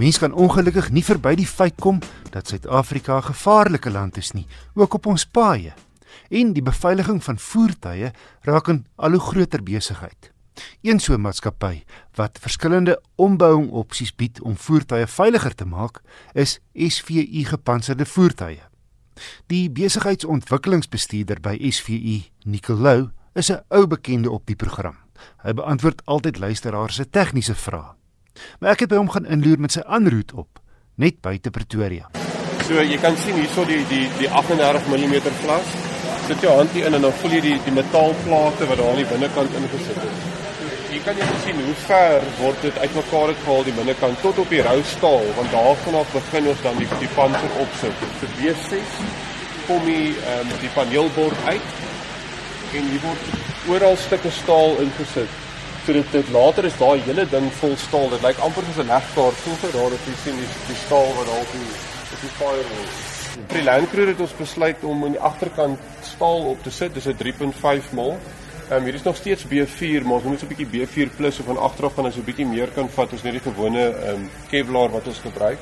mens kan ongelukkig nie verby die feit kom dat Suid-Afrika 'n gevaarlike land is nie, ook op ons paaie. En die beveiliging van voertuie raak 'n al hoe groter besigheid. Een so 'n maatskappy wat verskillende ombouingopsies bied om voertuie veiliger te maak, is SVU Gepantserde Voertuie. Die besigheidsontwikkelingsbestuurder by SVU, Nicolou, is 'n ou bekende op die program. Hy beantwoord altyd luisteraars se tegniese vrae. Maar ek het by hom gaan inloer met sy aanroet op, net buite Pretoria. So jy kan sien hierso die die die 38 mm glas. Sit jou hand hier in en dan voel jy die die metaalplate wat daar aan die binnekant ingesit is jy kan net sien hoe ver word dit uitmekaar gehaal die binnekant tot op die rou staal want daarvan af begin ons dan die die panser opsit. Vir B6 kom die um, die paneelbord uit en hier word oral stukke staal ingesit. So dit dit later is daai hele ding vol staal. Dit lyk amper soos 'n legkaart. Vir daar dat jy sien die die staal wat daar op die op die firewall. Vir die Land Cruiser het ons besluit om aan die agterkant staal op te sit. Dis 'n 3.5 mm Ehm um, hier is nog steeds B4, maar ons moet so 'n bietjie B4 plus of van agteraf gaan as 'n bietjie meer kan vat as net die gewone ehm um, Kevlar wat ons gebruik.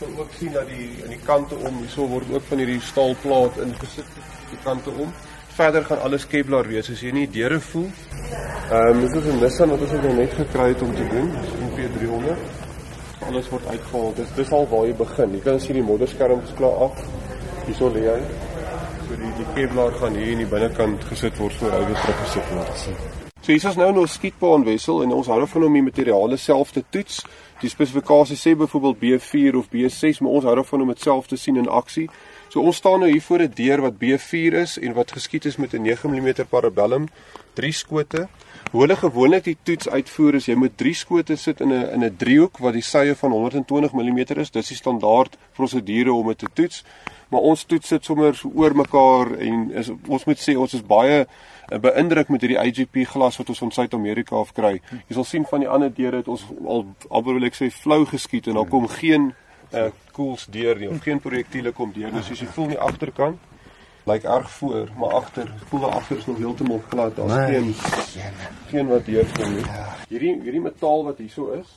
Ons ook sien dat die aan die kante om hierso word ook van hierdie staalplaat ingesit die kante om. Verder gaan alles Kevlar wees as jy nie deure voel. Ehm um, dit is 'n Nissan wat ons nou net gekry het om te doen, die P300. Alles word uitgehaal. Dis dis al waar jy begin. Jy kan sien die modderskerm is klaar af. Hierso lê hy. So die die Kevlar gaan hier in die binnekant gesit word voor hy weer teruggesit word. So hier is nou nog skietbaan wissel en ons hou van om die materiale self te toets. Die spesifikasie sê byvoorbeeld B4 of B6, maar ons hou van om dit self te sien in aksie. So ons staan nou hier voor 'n deur wat B4 is en wat geskiet is met 'n 9 mm parabellum, drie skote. Hoe hulle gewoonlik die toets uitvoer is jy moet drie skote sit in 'n in 'n driehoek wat die sye van 120 mm is. Dis die standaard prosedure om dit te toets maar ons toets dit sommer so oor mekaar en is, ons moet sê ons is baie eh, beïndruk met hierdie IGP glas wat ons van Suid-Amerika af kry. Jy sal sien van die ander deure het ons al amper wil ek sê flou geskiet en daar kom geen uh, koels deur nie of geen projektiele kom deur. Dus as jy voel nie agterkant lyk like erg voor, maar agter, voel daar agter is nog heeltemal glad. Daar's geen geen wat deur kom nie. Hierdie hierdie metaal wat hierso is,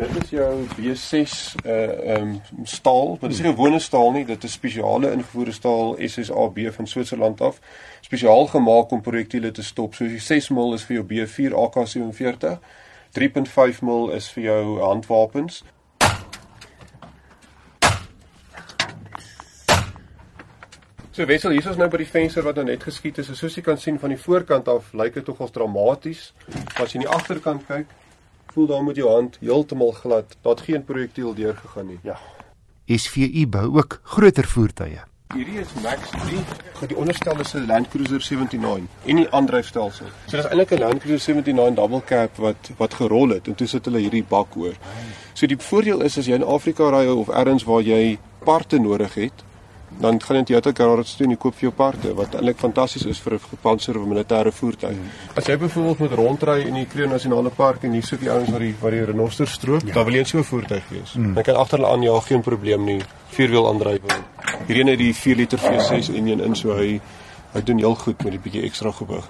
Dit is jou B6 uh um staal, maar dit is nie gewone staal nie, dit is spesiale ingevoerde staal SSAB van Switserland af. Spesiaal gemaak om projektiele te stop. So die 6 mm is vir jou B4 AK47. 3.5 mm is vir jou handwapens. So wissel hier is ons nou by die venster wat nou net geskiet is. Soos jy kan sien van die voorkant af, lyk dit tog ons dramaties. As jy in die agterkant kyk, voel daar met jou hand heeltemal glad. Daar't geen projektiel deurgegaan nie. Ja. SVU bou ook groter voertuie. Hierdie is Max 3, die onderstel is 'n Land Cruiser 79 en die aandryfstelsel. So dis eintlik 'n Land Cruiser 79 double cab wat wat gerol het en toe sit hulle hierdie bak oor. So die voordeel is as jy in Afrika ry of elders waar jy parte nodig het, dan gaan jy jou garage toe en koop vir jou parte wat eintlik fantasties is vir 'n gepantserde of militêre voertuig. Mm. As jy byvoorbeeld moet rondry in die Kruger Nasionale Park en hier soek die ouens wat die wat die renosters stroop, ja. dan wil jy in so 'n voertuig wees. Mm. Dan kan agter hulle aan ja, geen probleem nie. Vierwiel aandrywing. Hierdie net die 4 liter V6 enjin in so hy hy doen heel goed met die bietjie ekstra gewig.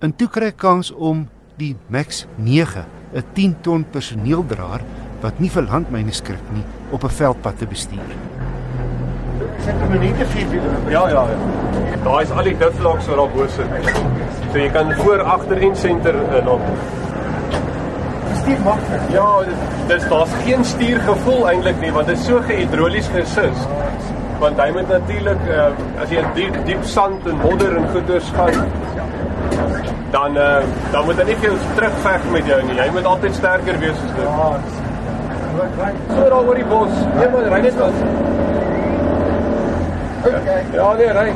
In toe kry kans om die Max 9, 'n 10 ton personeeldraer wat nie vir landmyne skrik nie, op 'n veldpad te bestuur sit 'n minuut vir Ja, ja, ja. Daai is al die diflocks wat daar bo sit. So jy kan voor, agter en senter in op. Stuur maklik. Ja, dis daar's geen stuurgevoel eintlik nie want dit is so gehidrolies gesus. Want hy moet natuurlik uh, as jy diep diep sand en modder en goeters gaan dan uh, dan moet hy nie veel terugveg met jou nie. Jy moet altyd sterker wees as dit. Ja. So daar oor die bos. Jy moet ry net. Okay. Ja, nee, ry.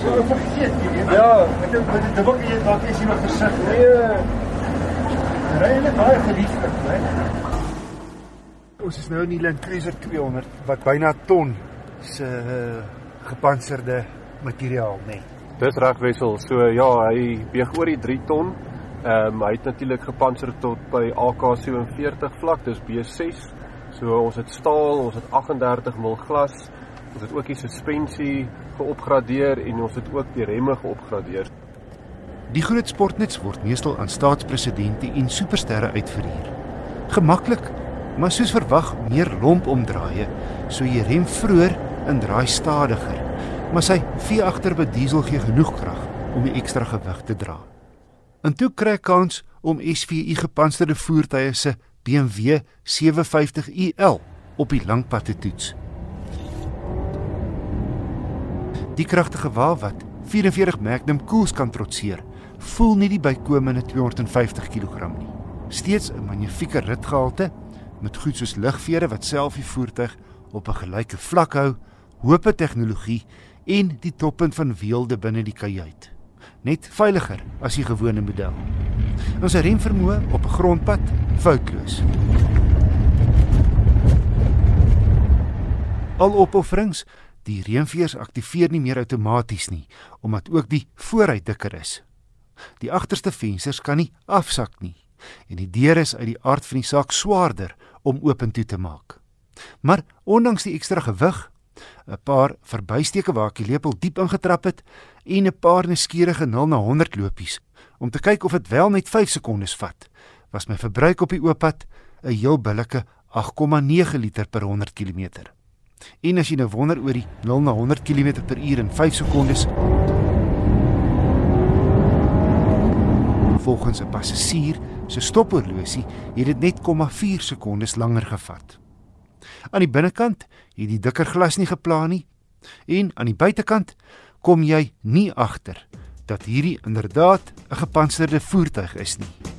So vergeet jy. Ja, ek dink dit dit word jy dalk is jy nog versig. Nee. Ry net baie geliefd, né? Ons is nou in die Land Cruiser 200 wat byna ton se uh, gepantserde materiaal, né? Nee. Dis reg wissel. So ja, hy weeg oor die 3 ton. Ehm um, hy het natuurlik gepantser tot by AK47 vlak, dis B6. So ons het staal, ons het 38 mm glas. Ons het ook die suspensie geopgradeer en ons het ook die remme geopgradeer. Die groot sportnuts word meestal aan staatspresidente en supersterre uitverhuur. Gemaklik Maar soos verwag, meer lomp omdraaie, so jy rem vroeër en draai stadiger. Maar sy V8 diesel gee genoeg krag om die ekstra gewig te dra. En toe kry kans om SVU gepantserde voertuie se BMW 750iL op die langpad te toets. Die kragtige wa wat 44 Magnum koels kan trotseer, voel nie die bykomende 250 kg nie. Steeds 'n magnifieke ritgehalte met goed soos ligvere wat self die voertuig op 'n gelyke vlak hou, hoë tegnologie en die toppunt van weelde binne die kajuit. Net veiliger as die gewone model. Ons remvermoë op 'n grondpad foutloos. Al opofferings, die reënveers aktiveer nie meer outomaties nie omdat ook die vooruit dikker is. Die agterste vensters kan nie afsak nie en die deure is uit die aard van die saak swaarder om oop en toe te maak. Maar ondanks die ekstra gewig, 'n paar verbysteke waar ek die lepel diep ingetrap het en 'n paar nuuskierige 0 na 100 lopies om te kyk of dit wel net 5 sekondes vat, was my verbruik op die oop pad 'n heel billike 8,9 liter per 100 km. En as jy nou wonder oor die 0 na 100 km per uur in 5 sekondes, volgens 'n passasier se stophorlosie het dit net 0,4 sekondes langer gevat. Aan die binnekant het die dikker glas nie geplan nie en aan die buitekant kom jy nie agter dat hierdie inderdaad 'n gepantserde voertuig is nie.